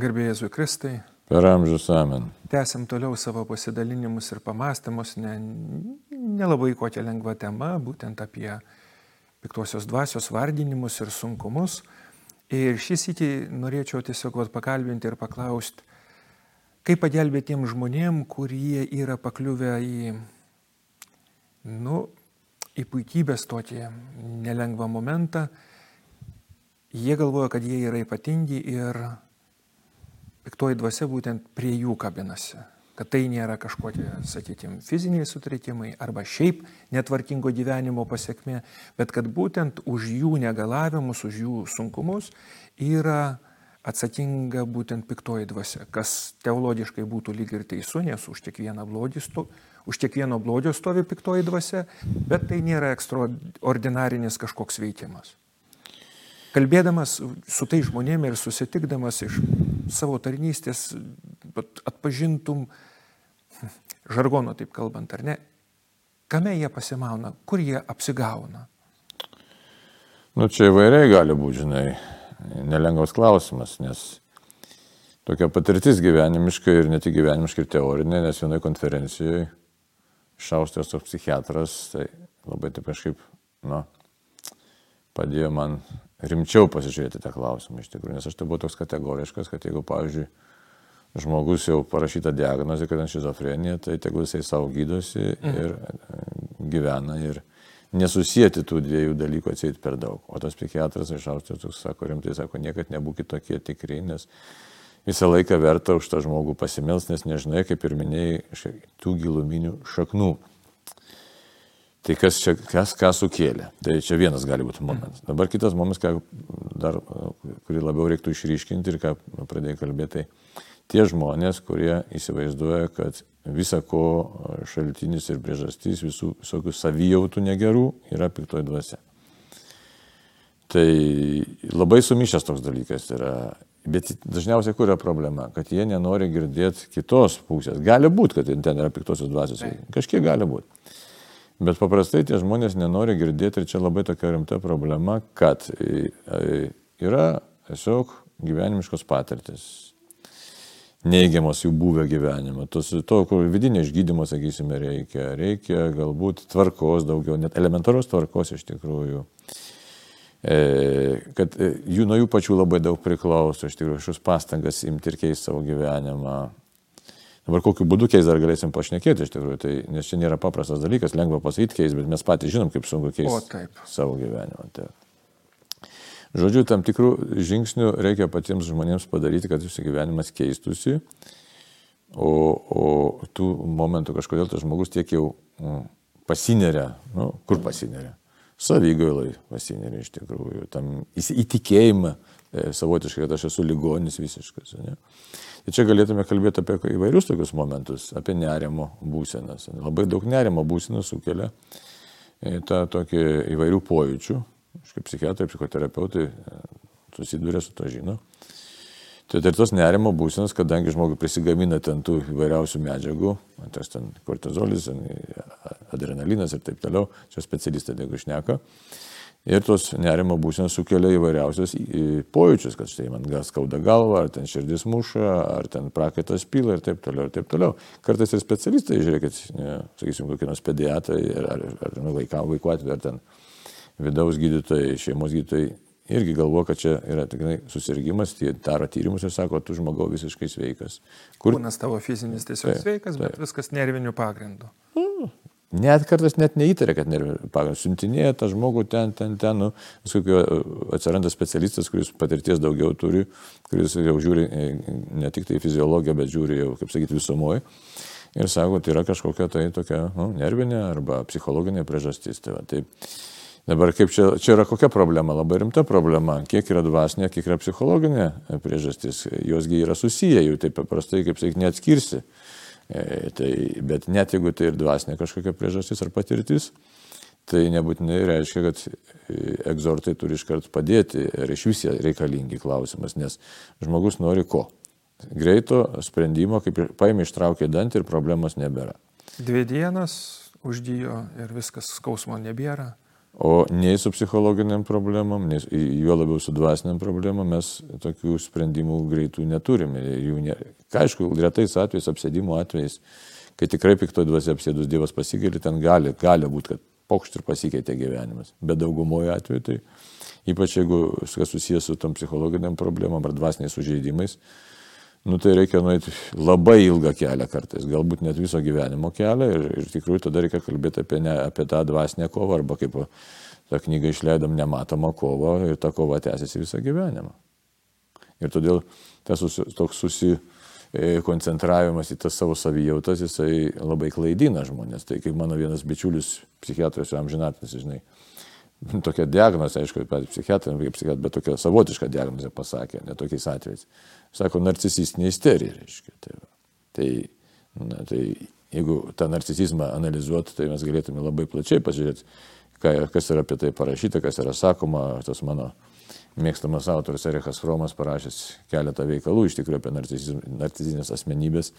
Garbėjai Jėzui Kristai. Per amžius amen. Tęsiam toliau savo pasidalinimus ir pamastymus, ne, nelabai kokia lengva tema, būtent apie piktosios dvasios vardinimus ir sunkumus. Ir šį sėtį norėčiau tiesiog vat, pakalbinti ir paklausti, kaip pagelbėti tiem žmonėm, kurie yra pakliuvę į, nu, į puikybės tokį nelengvą momentą. Jie galvoja, kad jie yra ypatingi ir piktoji dvasia būtent prie jų kabinasi. Kad tai nėra kažkokie, sakykime, fiziniai sutrikimai arba šiaip netvarkingo gyvenimo pasiekmė, bet kad būtent už jų negalavimus, už jų sunkumus yra atsakinga būtent piktoji dvasia, kas teologiškai būtų lyg ir teisų, nes už kiekvieną blogį sto, už kiekvieno blogio stovi piktoji dvasia, bet tai nėra ekstraordinarinis kažkoks veikimas. Kalbėdamas su tai žmonėmis ir susitikdamas iš savo tarnystės, atpažintum žargono, taip kalbant, ar ne, kame jie pasimauna, kur jie apsigauna. Nu, čia įvairiai gali būti, žinai, nelengvas klausimas, nes tokia patirtis gyvenimiška ir ne tik gyvenimiška ir teorinė, nes vienoje konferencijoje šaustės toks psichiatras, tai labai taip kažkaip, nu, padėjo man rimčiau pasižiūrėti tą klausimą iš tikrųjų, nes aš tai buvau toks kategoriškas, kad jeigu, pavyzdžiui, žmogus jau parašyta diagnozė, kad ant šizofrenija, tai tegul jisai savo gydosi mhm. ir mhm. gyvena ir nesusijęti tų dviejų dalykų atseit per daug. O tas psichiatras iš Austrijos sako rimtai, sako, niekad nebūkite tokie tikri, nes visą laiką verta už tą žmogų pasimels, nes nežinai, kaip ir minėjai, tų giluminių šaknų. Tai kas čia, kas ką sukėlė. Tai čia vienas gali būti momentas. Dabar kitas momentas, ką dar, kurį labiau reiktų išryškinti ir ką pradėjai kalbėti, tai tie žmonės, kurie įsivaizduoja, kad visa ko šaltinis ir priežastys visų visokių savijautų negerų yra piktoji dvasia. Tai labai sumišęs toks dalykas yra. Bet dažniausiai kur yra problema, kad jie nenori girdėti kitos pusės. Gali būti, kad ten yra piktosios dvasios. Kažkiek gali būti. Bet paprastai tie žmonės nenori girdėti ir čia labai tokia rimta problema, kad e, e, yra tiesiog gyvenimiškos patirtis, neigiamas jų buvę gyvenimą. Tos, to, kur vidinio išgydymo, sakysime, reikia. Reikia galbūt tvarkos daugiau, net elementaros tvarkos iš tikrųjų. E, kad jų nuo jų pačių labai daug priklauso, iš tikrųjų, šios pastangas imti ir keisti savo gyvenimą. Dabar kokiu būdu keis dar galėsim pašnekėti iš tikrųjų, tai, nes čia nėra paprastas dalykas, lengva pasakyti keis, bet mes patys žinom, kaip sunku keisti savo gyvenimą. Tai. Žodžiu, tam tikrų žingsnių reikia patiems žmonėms padaryti, kad jūsų gyvenimas keistusi, o, o tų momentų kažkodėl tas žmogus tiek jau nu, pasineria, nu, kur pasineria? Savygailai pasineria iš tikrųjų, tam įtikėjimą savotiškai, kad aš esu ligonis visiškas. Ne? Ir čia galėtume kalbėti apie įvairius tokius momentus, apie nerimo būsenas. Labai daug nerimo būsenų sukelia e, tą tokį įvairių pojūčių. Aš kaip psichiatrai, psichoterapeutai e, susiduria su to žino. Tai ir tos nerimo būsenos, kadangi žmogui prisigamina ten tų įvairiausių medžiagų, tas ten kortizolis, adrenalinas ir taip toliau, čia specialistai jeigu išneka, Ir tos nerimo būsenos sukelia įvairiausios pojūčius, kad štai man gal skauda galva, ar ten širdis muša, ar ten prakaitas pyla ir taip toliau, ir taip toliau. Kartais ir specialistai, žiūrėkit, ne, sakysim, kokie nors pediatrai, ar, ar, ar nu, vaikam, vaikų atveju, ar ten vidaus gydytojai, šeimos gydytojai, irgi galvo, kad čia yra tikrai susirgymas, tie daro tyrimus ir sako, tu žmogau visiškai sveikas. Kur... Kūnas tavo fizinis tiesiog taip, sveikas, taip. bet viskas nervinių pagrindų. Mm. Net kartais net neįtarė, kad pagal siuntinėja tą žmogų ten, ten, ten, nu, viskokio atsiranda specialistas, kuris patirties daugiau turi, kuris jau žiūri e, ne tik tai fiziologiją, bet žiūri jau, kaip sakyti, visumoje. Ir sako, tai yra kažkokia tai tokia nu, nervinė arba psichologinė priežastis. Tai va, tai dabar kaip čia, čia yra kokia problema, labai rimta problema, kiek yra dvasinė, kiek yra psichologinė priežastis, josgi yra susiję, jų taip paprastai, kaip sakyti, neatskirsi. E, tai, bet net jeigu tai ir dvasinė kažkokia priežastis ar patirtis, tai nebūtinai reiškia, kad e, egzortai turi iškart padėti ir iš vis reikalingi klausimas, nes žmogus nori ko? Greito sprendimo, kaip paėmė ištraukė dantį ir problemos nebėra. Dvi dienas uždyjo ir viskas skausmo nebėra. O nei su psichologiniam problemam, nei juo labiau su dvasiniam problemam mes tokių sprendimų greitų neturime. Jų ne... Aišku, retais atvejais, apsėdimo atvejais, kai tikrai pikto dvasia apsėdus Dievas pasigėlė, ten gali, gali būti, kad pokšt ir pasikeitė gyvenimas. Bet daugumoje atveju tai, ypač jeigu kas susijęs su tom psichologiniam problemam ar dvasiniais sužeidimais, nu tai reikia nueiti labai ilgą kelią kartais, galbūt net viso gyvenimo kelią ir, ir tikrųjų tada reikia kalbėti apie, ne, apie tą dvasinę kovą arba kaip tą knygą išleidom nematomą kovą ir ta kova tęsiasi visą gyvenimą. Ir todėl tas susi, toks susikoncentravimas į tas savo savijautas, jisai labai klaidina žmonės. Tai kaip mano vienas bičiulis, psichiatras, amžinatinis, žinai, tokia diagnozė, aišku, psichiatrai, kaip psichiatrai, bet tokia savotiška diagnozė pasakė, ne tokiais atvejais. Sako, narcisistinė isterija, reiškia. Tai, tai, na, tai jeigu tą narcisizmą analizuotų, tai mes galėtume labai plačiai pažiūrėti, kas yra apie tai parašyta, kas yra sakoma, tas mano mėgstamas autoris Erikas Fromas parašęs keletą veikalų iš tikrųjų apie narcizinės asmenybės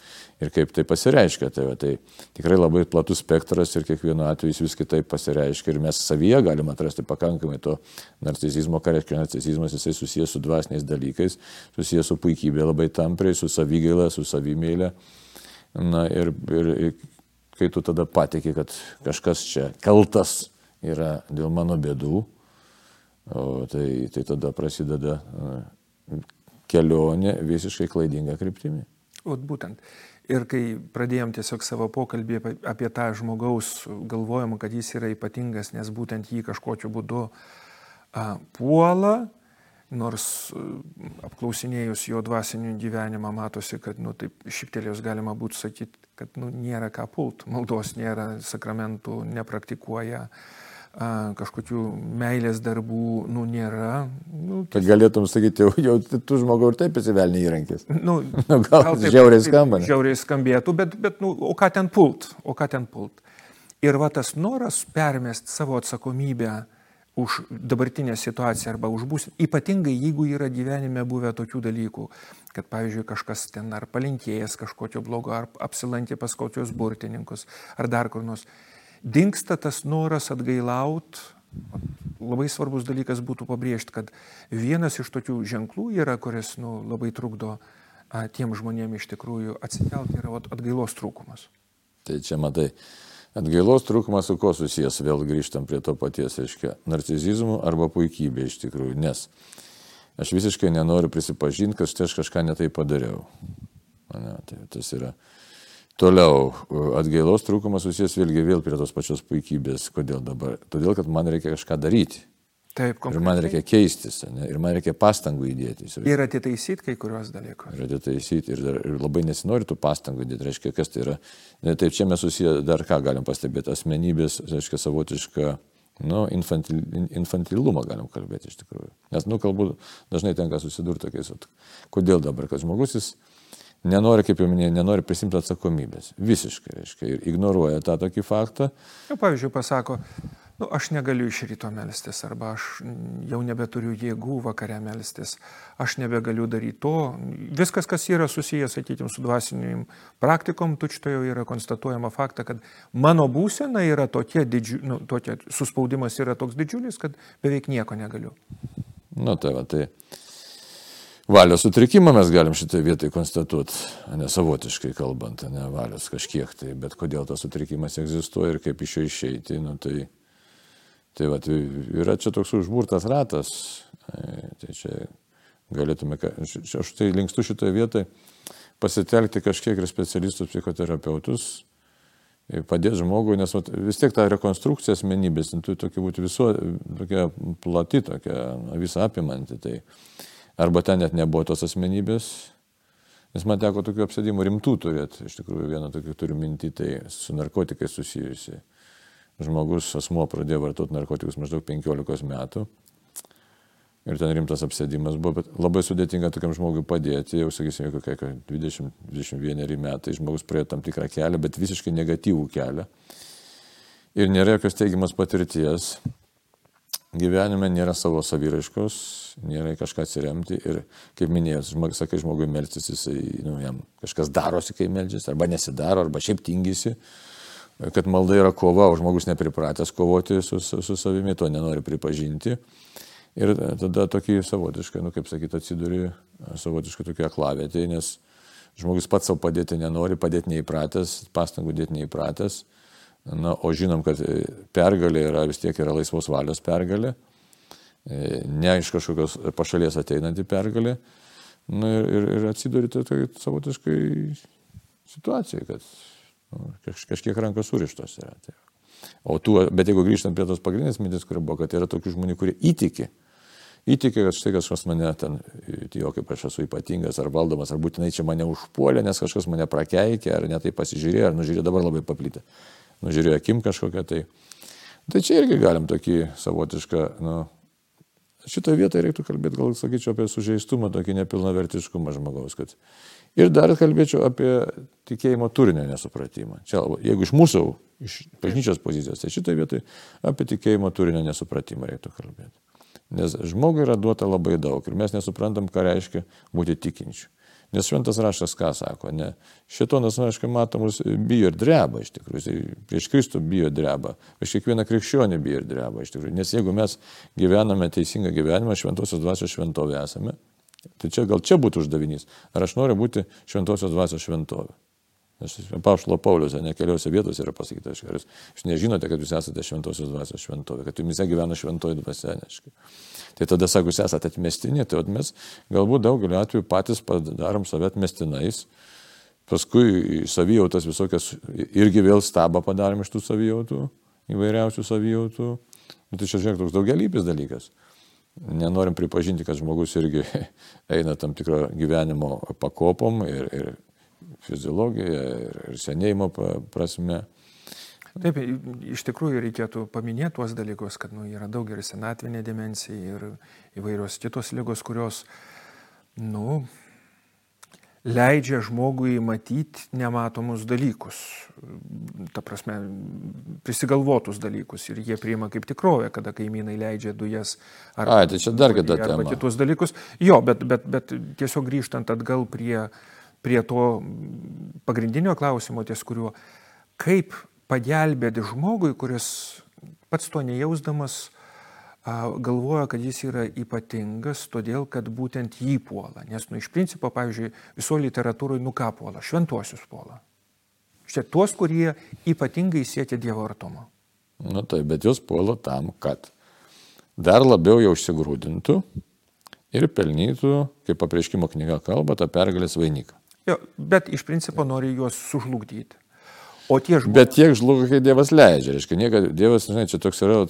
ir kaip tai pasireiškia. Tai, tai tikrai labai platus spektras ir kiekvienu atveju jis vis kitaip pasireiškia ir mes savyje galime atrasti pakankamai to narcizizmo, ką reiškia narcizizmas, jisai susijęs su dvasiniais dalykais, susijęs su puikybė labai tampriai, su savygaila, su savimėlė. Na ir, ir kai tu tada patikė, kad kažkas čia kaltas yra dėl mano bėdų, O tai, tai tada prasideda kelionė visiškai klaidinga kryptimi. O būtent. Ir kai pradėjom tiesiog savo pokalbį apie, tą žmogaus galvojimą, kad jis yra ypatingas, nes būtent jį kažkokiu būdu a, puola, nors apklausinėjus jo dvasinį gyvenimą matosi, kad, nu, taip šiptelėjus galima būtų sakyti, kad, nu, nėra ką pult, maldos nėra, sakramentų nepraktikuoja. A, kažkokių meilės darbų, nu, nėra. Nu, tiesiog... Galėtum sakyti, jau, jau tu žmogau ir taip įsivelni įrankis. Nu, nu, gal gal taip, žiauriai skamba. Žiauriai skambėtų, bet, bet nu, o ką ten pult? O ką ten pult? Ir va tas noras permest savo atsakomybę už dabartinę situaciją arba už būsimą, ypatingai jeigu yra gyvenime buvę tokių dalykų, kad pavyzdžiui kažkas ten ar palinkėjęs kažkokio blogo, ar apsilankė pas kokios burtininkus, ar dar kur nors dinksta tas noras atgailaut. Labai svarbus dalykas būtų pabrėžti, kad vienas iš tokių ženklų yra, kuris nu, labai trukdo a, tiem žmonėms iš tikrųjų atsikelti, yra atgailos trūkumas. Tai čia matai, atgailos trūkumas su kuo susijęs, vėl grįžtam prie to paties, aiškiai, narcizizmu arba puikybė iš tikrųjų, nes aš visiškai nenoriu prisipažinti, kad štai aš kažką netai padariau. Ne, tai tas yra Toliau, atgailos trūkumas susijęs vėlgi vėl prie tos pačios puikybės. Kodėl dabar? Todėl, kad man reikia kažką daryti. Taip, konkrečiai. Ir man reikia keistis, ne? ir man reikia pastangų įdėti. Ir atitaisyti kai kurios dalykus. Ir atitaisyti, ir, dar, ir labai nesinori tų pastangų įdėti. Reiškia, kas tai yra. Ne, taip, čia mes susiję dar ką galim pastebėti. Asmenybės, reiškia, savotišką nu, infantil, infantilumą galim kalbėti iš tikrųjų. Nes, nu, kalbu, dažnai tenka susidurti tokiais, kodėl dabar, kad žmogus jis nenori, kaip jau minėjau, nenori prisimti atsakomybės. Visiškai, reiškia, ir ignoruoja tą tokį faktą. Jau, pavyzdžiui, pasako, nu, aš negaliu iš ryto melstis, arba aš jau nebeturiu jėgų vakare melstis, aš nebegaliu daryti to. Viskas, kas yra susijęs, sakykime, su dvasiniam praktikom, tučtojo yra konstatuojama fakta, kad mano būsena yra tokia, didžiu, nu, tokia suspaudimas yra toks didžiulis, kad beveik nieko negaliu. Nu, tai va, tai valios sutrikimą mes galim šitoje vietoje konstatuoti, ne savotiškai kalbant, ne valios kažkiek tai, bet kodėl tas sutrikimas egzistuoja ir kaip iš jo išeiti, nu, tai, tai, va, tai yra čia toks užburtas ratas, tai čia galėtume, aš tai linkstu šitoje vietoje pasitelkti kažkiek ir specialistus, psichoterapeutus, padėti žmogui, nes vat, vis tiek ta rekonstrukcija asmenybės, turi tokia būti viso, tokia plati, tokia visą apimanti. Tai, arba ten net nebuvo tos asmenybės. Nes man teko tokių apsėdimų rimtų turėti, iš tikrųjų vieną tokį turiu mintį, tai su narkotikais susijusi. Žmogus, asmuo pradėjo vartoti narkotikus maždaug 15 metų. Ir ten rimtas apsėdimas buvo, bet labai sudėtinga tokiam žmogui padėti, jau sakysime, kokie 20-21 metai, žmogus praėjo tam tikrą kelią, bet visiškai negatyvų kelią. Ir nėra jokios teigiamas patirties gyvenime nėra savo saviraiškos, nėra kažką atsiremti ir, kaip minėjau, žmog, sakai, žmogui melstis, jisai, nu, jam kažkas darosi, kai melžiasi, arba nesidaro, arba šiaip tingisi. kad malda yra kova, o žmogus nepripratęs kovoti su, su, su savimi, to nenori pripažinti. Ir tada tokį savotišką, nu kaip sakyti, atsiduri savotiškai tokia aklavėtė, nes žmogus pats savo padėti nenori, padėti neįpratęs, pastangų dėti neįpratęs. Na, o žinom, kad pergalė yra vis tiek yra laisvos valios pergalė, ne iš kažkokios pašalies ateinanti pergalė. Na, ir, ir, ir atsiduri tokiai savotiškai situacijai, kad nu, kaž, kažkiek rankos surištos yra. Tai. O tu, bet jeigu grįžtant prie tos pagrindinės mintis, kur buvo, kad yra tokių žmonių, kurie įtiki, įtikė, kad štai kažkas mane ten, jo kaip aš esu ypatingas ar valdomas, ar būtinai čia mane užpuolė, nes kažkas mane prakeikė, ar netai pasižiūrėjo, ar nužiūrėjo dabar labai paplitę. Nužiūrėjo akim kažkokią tai. Tai čia irgi galim tokį savotišką, nu, šitoje vietoje reiktų kalbėti, gal sakyčiau, apie sužeistumą, tokį nepilnavertiškumą žmogaus. Kad... Ir dar kalbėčiau apie tikėjimo turinio nesupratimą. Čia, jeigu iš mūsų, iš bažnyčios pozicijos, tai šitoje vietoje apie tikėjimo turinio nesupratimą reiktų kalbėti. Nes žmogui yra duota labai daug ir mes nesuprantam, ką reiškia būti tikinčiu. Nes šventas raštas ką sako, ne. Šitonas, nu, aišku, matomus bijo ir dreba iš tikrųjų. Jis prieš Kristų bijo dreba. Prieš kiekvieną krikščionį bijo ir dreba iš tikrųjų. Nes jeigu mes gyvename teisingą gyvenimą, šventosios dvasios šventovė esame, tai čia gal čia būtų uždavinys. Ar aš noriu būti šventosios dvasios šventovė? Nes Paušlo Paulius, ne keliose vietose yra pasakyta, ar jūs, jūs nežinote, kad jūs esate šventosios dvasios šventovė, kad jumise gyvena šventoji dvasia. Neškai. Tai tada sako, jūs esate atmestini, tai mes galbūt daugeliu atveju patys padarom save atmestinais, paskui savijautas visokias irgi vėl stabą padarom iš tų savijautų, įvairiausių savijautų. Nu, tai čia žiūrėk toks daugelįpis dalykas. Nenorim pripažinti, kad žmogus irgi eina tam tikro gyvenimo pakopom ir, ir fiziologija ir, senėjimo prasme. Taip, iš tikrųjų reikėtų paminėti tuos dalykus, kad nu, yra daug ir senatvinė dimensija ir įvairios kitos lygos, kurios, nu, leidžia žmogui matyti nematomus dalykus, ta prasme, prisigalvotus dalykus ir jie priima kaip tikrovę, kada kaimynai leidžia dujas ar, A, tai čia dar kita tema. kitus dalykus. Jo, bet, bet, bet tiesiog grįžtant atgal prie, prie to pagrindinio klausimo, ties kuriuo, kaip pagelbėti žmogui, kuris pats to nejausdamas galvoja, kad jis yra ypatingas, todėl kad būtent jį puola. Nes, nu, iš principo, pavyzdžiui, viso literatūroje, nu ką puola, šventuosius puola. Štai tuos, kurie ypatingai siekia Dievo artumo. Na taip, bet jos puola tam, kad dar labiau jau užsigrūdintų ir pelnytų, kaip paprieškimo knyga kalba, tą pergalės vainiką. Jo, bet iš principo nori juos sužlugdyti. O tie žmonės. Bet tiek žlugo, kai Dievas leidžia. Reiškia, niekad, Dievas, žinai, čia toks yra,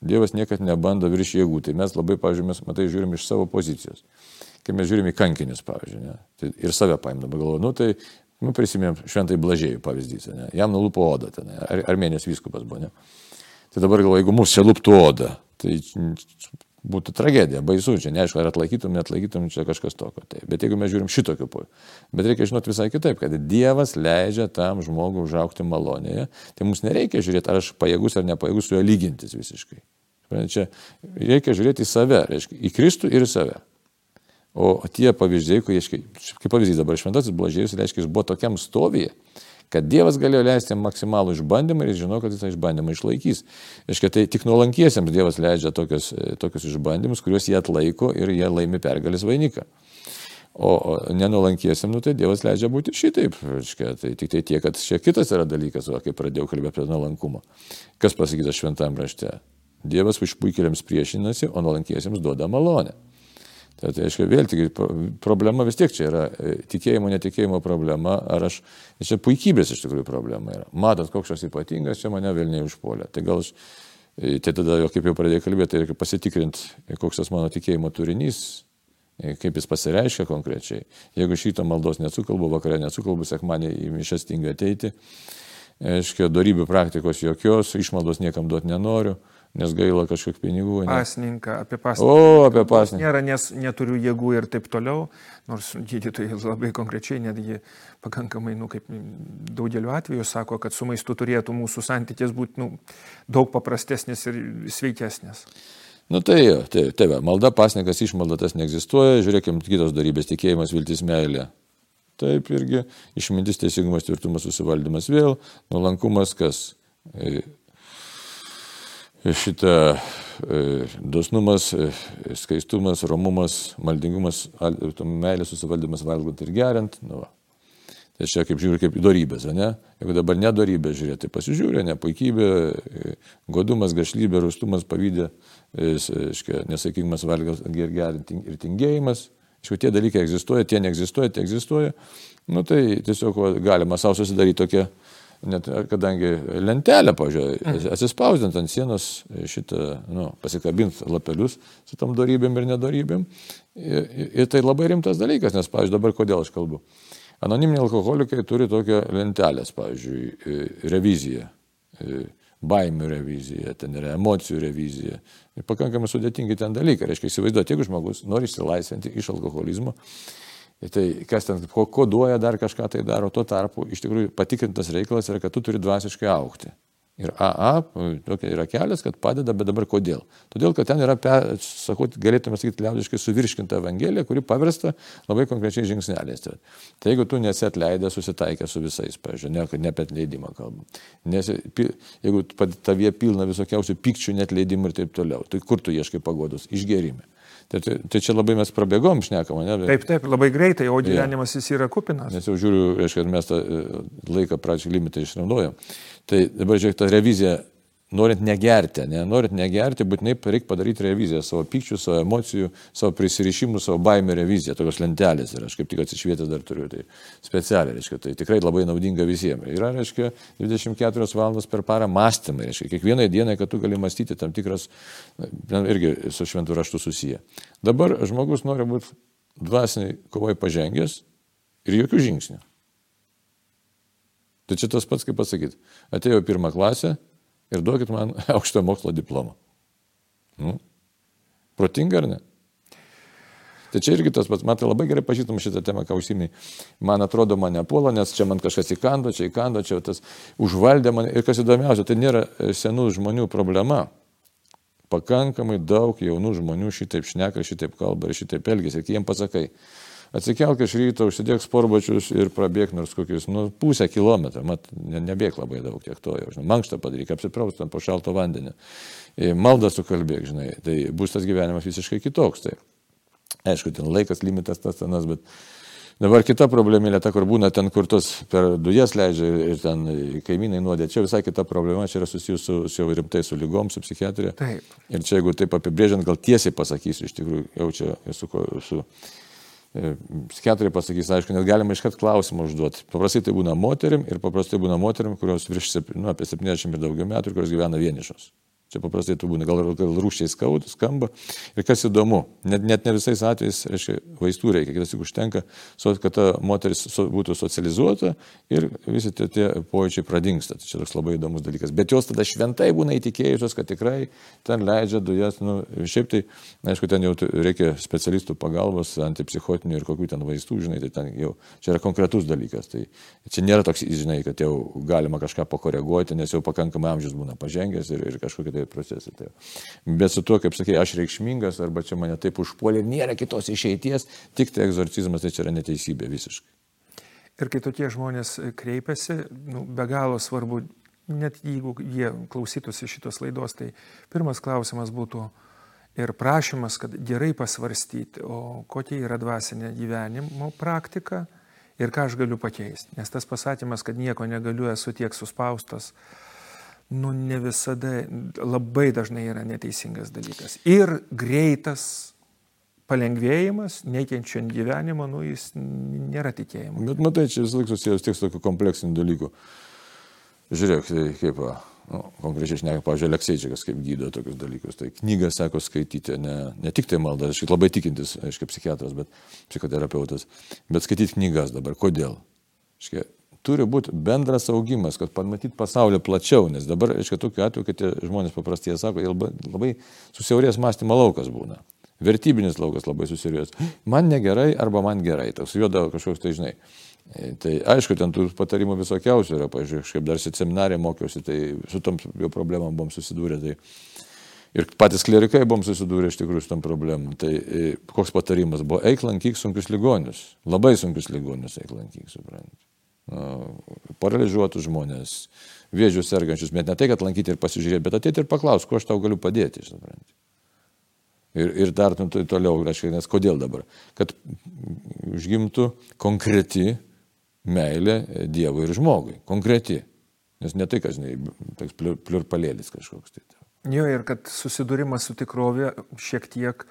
Dievas niekad nebando virš jėgų. Tai mes labai, pavyzdžiui, mes, matai, žiūrim iš savo pozicijos. Kai mes žiūrim į kankinius, pavyzdžiui, ne, tai ir save paimdama galvoju, nu tai, nu prisimėm šventai blažėjų pavyzdys, ne, jam nulupo odą, ten, ar, armėnijos vyskupas buvo, ne. Tai dabar galvoju, jeigu mūsų čia luptų odą, tai būtų tragedija, baisu, čia neaišku, ar atlaikytum, netlaikytum, čia kažkas tokio. Tai. Bet jeigu mes žiūrim šitokiu poju, bet reikia žinoti visai kitaip, kad Dievas leidžia tam žmogui užaukti malonėje, tai mums nereikia žiūrėti, ar aš pajėgus ar nepajėgus su juo lygintis visiškai. Čia reikia žiūrėti į save, reiškia, į Kristų ir į save. O tie pavyzdžiai, kaip pavyzdys dabar šventasis blažėjus, reiškia, jis buvo tokiam stovyje, kad Dievas galėjo leisti jam maksimalų išbandymą ir jis žino, kad jis tą išbandymą išlaikys. Iškia, tai tik nuolankiesiems Dievas leidžia tokius, tokius išbandymus, kuriuos jie atlaiko ir jie laimi pergalės vainiką. O nenuolankiesiam, nu, tai Dievas leidžia būti šitaip. Iškia, tai tik tai tiek, kad čia kitas yra dalykas, va, kai pradėjau kalbėti apie nuolankumą. Kas pasakyta šventame rašte? Dievas išpuikėliams priešinasi, o nuolankiesiems duoda malonę. Tai, tai aišku, vėl tik problema vis tiek čia yra e, tikėjimo, netikėjimo problema, ar aš, čia puikybės iš tikrųjų problema yra. Matot, koks aš ypatingas, čia mane vėl neužpuolė. Tai gal aš, e, tai tada, jau kaip jau pradėjau kalbėti, tai reikia pasitikrinti, koks tas mano tikėjimo turinys, e, kaip jis pasireiškia konkrečiai. Jeigu šito maldos nesukalbu, vakarė nesukalbu, sekmanį į mišęs tinga ateiti, aiškiai, darybių praktikos jokios, išmaldos niekam duoti nenoriu nes gaila kažkiek pinigų. Ne? Pasninką, apie pasninką. O, apie pasninką. Nėra, nes neturiu jėgų ir taip toliau, nors gydytojai labai konkrečiai netgi pakankamai, nu, kaip daugeliu atveju sako, kad su maistu turėtų mūsų santykis būti nu, daug paprastesnis ir sveikesnis. Nu tai, tai, tai va, malda, pasnikas, išmalda tas neegzistuoja, žiūrėkime kitos darybės, tikėjimas, viltis, meilė. taip irgi, išmintis, teisingumas, tvirtumas, susivaldymas vėl, nuolankumas, kas e, šitą e, dosnumas, e, skaistumas, romumas, maldingumas, meilė susivaldymas valgant ir geriant. Nu, va. Tai čia kaip žiūri, kaip darybės, ne? Jeigu dabar nedorybė žiūrėti, tai pasižiūrė, ne puikybė, godumas, gašlybė, rūstumas, pavydė, nesakymas, valgas gerinti ir tingėjimas. Šiuo tie dalykai egzistuoja, tie neegzistuoja, tie egzistuoja. Nu tai tiesiog galima savo susidaryti tokią, net kadangi lentelę, pažiūrėjau, mm. atsispausdint ant sienos šitą, nu, pasikabint lapelius su tom darybėm ir nedarybėm. Ir, ir tai labai rimtas dalykas, nes, pažiūrėjau, dabar kodėl aš kalbu. Anoniminiai alkoholikai turi tokią lentelę, pavyzdžiui, reviziją, baimių revizija, ten yra emocijų revizija. Ir pakankamai sudėtingi ten dalykai. Reiškia, įsivaizduoti, jeigu žmogus nori išsilaisvinti iš alkoholizmo, tai kas ten koduoja dar kažką tai daro, tuo tarpu iš tikrųjų patikrintas reikalas yra, kad tu turi dvasiškai aukti. Ir AA tokia yra kelias, kad padeda, bet dabar kodėl? Todėl, kad ten yra, sakau, galėtume sakyti liaudiškai suvirškinta Evangelija, kuri paversta labai konkrečiai žingsneliais. Tai jeigu tu nesi atleidęs, susitaikęs su visais, pažiūrėjau, ne, ne apie atleidimą kalbam. Nes, jeigu tavie pilna visokiausių pikčių, net leidimų ir taip toliau, tai kur tu ieškai pagodos? Išgerime. Tai, tai, tai čia labai mes prabėgom šnekam, ne? Taip, taip, labai greitai, o gyvenimas ja. jis yra kupinas. Nes jau žiūriu, reiškia, mes tą e, laiką pradžią limitą išnaudojam. Tai dabar žiūrėk, ta revizija, norint negerti, ne, norint negerti, būtinai reikia padaryti reviziją savo pykčių, savo emocijų, savo prisirišimų, savo baimę reviziją, tokios lentelės ir aš kaip tik atsišvietęs dar turiu, tai specialiai, reiškia, tai tikrai labai naudinga visiems. Yra, reiškia, 24 valandos per parą mąstymai, reiškia, kiekvienai dienai, kad tu gali mąstyti tam tikras, irgi su šventų raštu susiję. Dabar žmogus nori būti dvasiniai kovai pažengęs ir jokių žingsnių. Tai čia tas pats, kaip pasakyti, atėjo pirmą klasę ir duokit man aukšto mokslo diplomą. Nu, protinga ar ne? Tai čia irgi tas pats, man tai labai gerai pažįstam šitą temą, ką užsimiai. Man atrodo, mane puola, nes čia man kažkas įkando, čia įkando, čia tas užvaldė mane. Ir kas įdomiausia, tai nėra senų žmonių problema. Pakankamai daug jaunų žmonių šitaip šneka, šitaip kalba ir šitaip elgesi. Ir kai jiems pasakai, Atsikelk iš ryto, užsidėk sporbačius ir prabėg nors kokius, nu, pusę kilometrą, mat, ne, nebėg labai daug tiek to jau, žinai, mankštą padaryk, apsipraust ten po šalto vandenį, maldą sukalbėk, žinai, tai bus tas gyvenimas visiškai kitoks. Tai. Aišku, ten laikas limitas tas tenas, bet Dabar kita problemėlė, ta, kur būna ten, kur tos per dujas leidžia ir ten kaimynai nuodė. Čia visai kita problema, čia yra susijusi su, su jau rimtai su lygom, su psichiatrija. Taip. Ir čia, jeigu taip apibrėžiant, gal tiesiai pasakysiu, iš tikrųjų, jau čia esu su, su E, psichiatrai pasakys, aišku, net galima iškart klausimą užduoti. Paprastai tai būna moterim ir paprastai būna moterim, kurios virš nu, apie 70 ir daugiau metų ir kurios gyvena vienišos. Čia paprastai tu būna, gal, gal rūščiai skaudu, skamba. Ir kas įdomu, net, net ne visais atvejais, reiškia, vaistų reikia, kitas tik užtenka, kad ta moteris būtų socializuota ir visi tie, tie pojūčiai pradingsta. Tai čia toks labai įdomus dalykas. Bet jos tada šventai būna įtikėjusios, kad tikrai ten leidžia dujas. Nu, šiaip tai, aišku, ten jau reikia specialistų pagalbos, antipsichotinių ir kokių ten vaistų, žinai, tai ten jau čia yra konkretus dalykas. Tai čia nėra toks, žinai, kad jau galima kažką pakoreguoti, nes jau pakankamai amžius būna pažengęs ir, ir kažkokie tai procesai. Tai. Bet su tuo, kaip sakė, aš reikšmingas arba čia mane taip užpuolė, nėra kitos išeities, tik tai egzorcizmas, tai čia yra neteisybė visiškai. Ir kai tokie žmonės kreipiasi, nu, be galo svarbu, net jeigu jie klausytųsi šitos laidos, tai pirmas klausimas būtų ir prašymas, kad gerai pasvarstyti, o kokia yra dvasinė gyvenimo praktika ir ką aš galiu pakeisti. Nes tas pasakymas, kad nieko negaliu, esu tiek suspaustas, nu ne visada, labai dažnai yra neteisingas dalykas. Ir greitas palengvėjimas, nekenčiant gyvenimo, nu jis nėra tikėjimo. Bet matai, čia vis laik susijęs tiek su tokiu kompleksiniu dalyku. Žiūrėk, tai kaip, nu, konkrečiai šneka, pavyzdžiui, Alekseičikas kaip gydo tokius dalykus. Tai knygą sako skaityti, ne, ne tik tai maldą, aš labai tikintis, aiškiai, psichiatras, bet psichoterapeutas, bet skaityti knygas dabar. Kodėl? Aiškia, turi būti bendras augimas, kad pamatyt pasaulį plačiau, nes dabar, aiškiai, tokiu atveju, kad tie žmonės paprastai sako, labai, susiaurės mąstymo laukas būna. Vertybinis laukas labai susiaurės. Man negerai arba man gerai, toks juoda kažkoks tai žinai. E, tai aišku, ten tų patarimų visokiausių yra, pažiūrėjau, kažkaip dar seminarė mokiausi, tai su tom jo problemom buvom susidūrę. Tai Ir patys klerikai buvom susidūrę iš tikrųjų su tom problemom. Tai e, koks patarimas buvo, eik lankyk sunkius ligonius. Labai sunkius ligonius eik lankyk, suprant. Paralyžiuotus žmonės, vėžių sergančius, bet ne tai, kad lankyti ir pasižiūrėti, bet ateiti ir paklausti, kuo aš tau galiu padėti, suprant. Ir, ir dar toliau, reiškia, nes kodėl dabar? Kad užgimtų konkreti meilė Dievui ir žmogui. Konkreti. Nes ne tai, kad, žinai, toks pliurpalėlis kažkoks. Tai. Jo, ir kad susidūrimas su tikrovė šiek tiek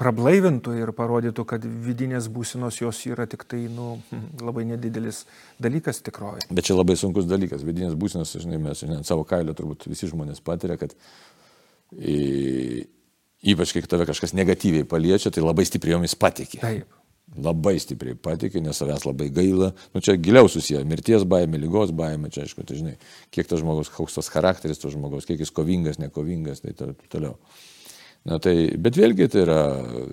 prablaivintų ir parodytų, kad vidinės būsinos jos yra tik tai nu, labai nedidelis dalykas tikrovė. Bet čia labai sunkus dalykas. Vidinės būsinos, žinai, mes žinai, savo kailio turbūt visi žmonės patiria, kad į, ypač kai tave kažkas negatyviai paliečia, tai labai stipriai jomis patikė. Taip labai stipriai patikė, nes savęs labai gaila. Nu, čia giliau susiję. Mirties baimė, lygos baimė, čia aišku, tai žinai, kiek tas žmogus, koks tas charakteris to žmogaus, kiek jis kovingas, nekovingas, tai toliau. Na tai, bet vėlgi tai yra,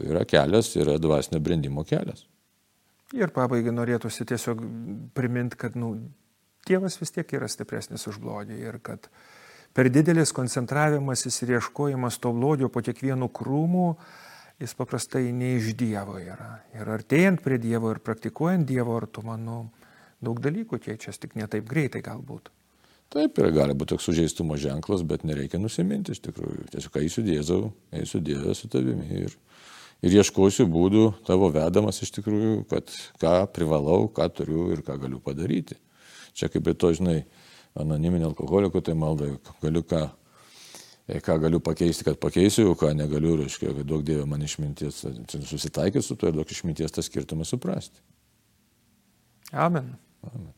yra kelias, yra dvasinio brandimo kelias. Ir pabaigai norėtųsi tiesiog priminti, kad nu, Dievas vis tiek yra stipresnis už blogį ir kad per didelis koncentravimasis ir ieškojimas to blogio po kiekvienu krūmu, uh, jis paprastai ne iš Dievo yra. Ir artėjant prie Dievo ir praktikuojant Dievo artumą, nu, daug dalykų keičiasi, tik ne taip greitai galbūt. Taip, ir gali būti toks sužeistumo ženklas, bet nereikia nusiminti iš tikrųjų. Tiesiog eisiu Dėzau, eisiu Dievę su tavimi ir, ir ieškosiu būdų tavo vedamas iš tikrųjų, kad ką privalau, ką turiu ir ką galiu padaryti. Čia kaip ir to, žinai, anoniminė alkoholiko, tai maldai, galiu ką E, ką galiu pakeisti, kad pakeisiu, ką negaliu, reiškia, kad daug dievė man išminties, susitaikyti su tuo ir daug išminties tą skirtumą suprasti. Amen. Amen.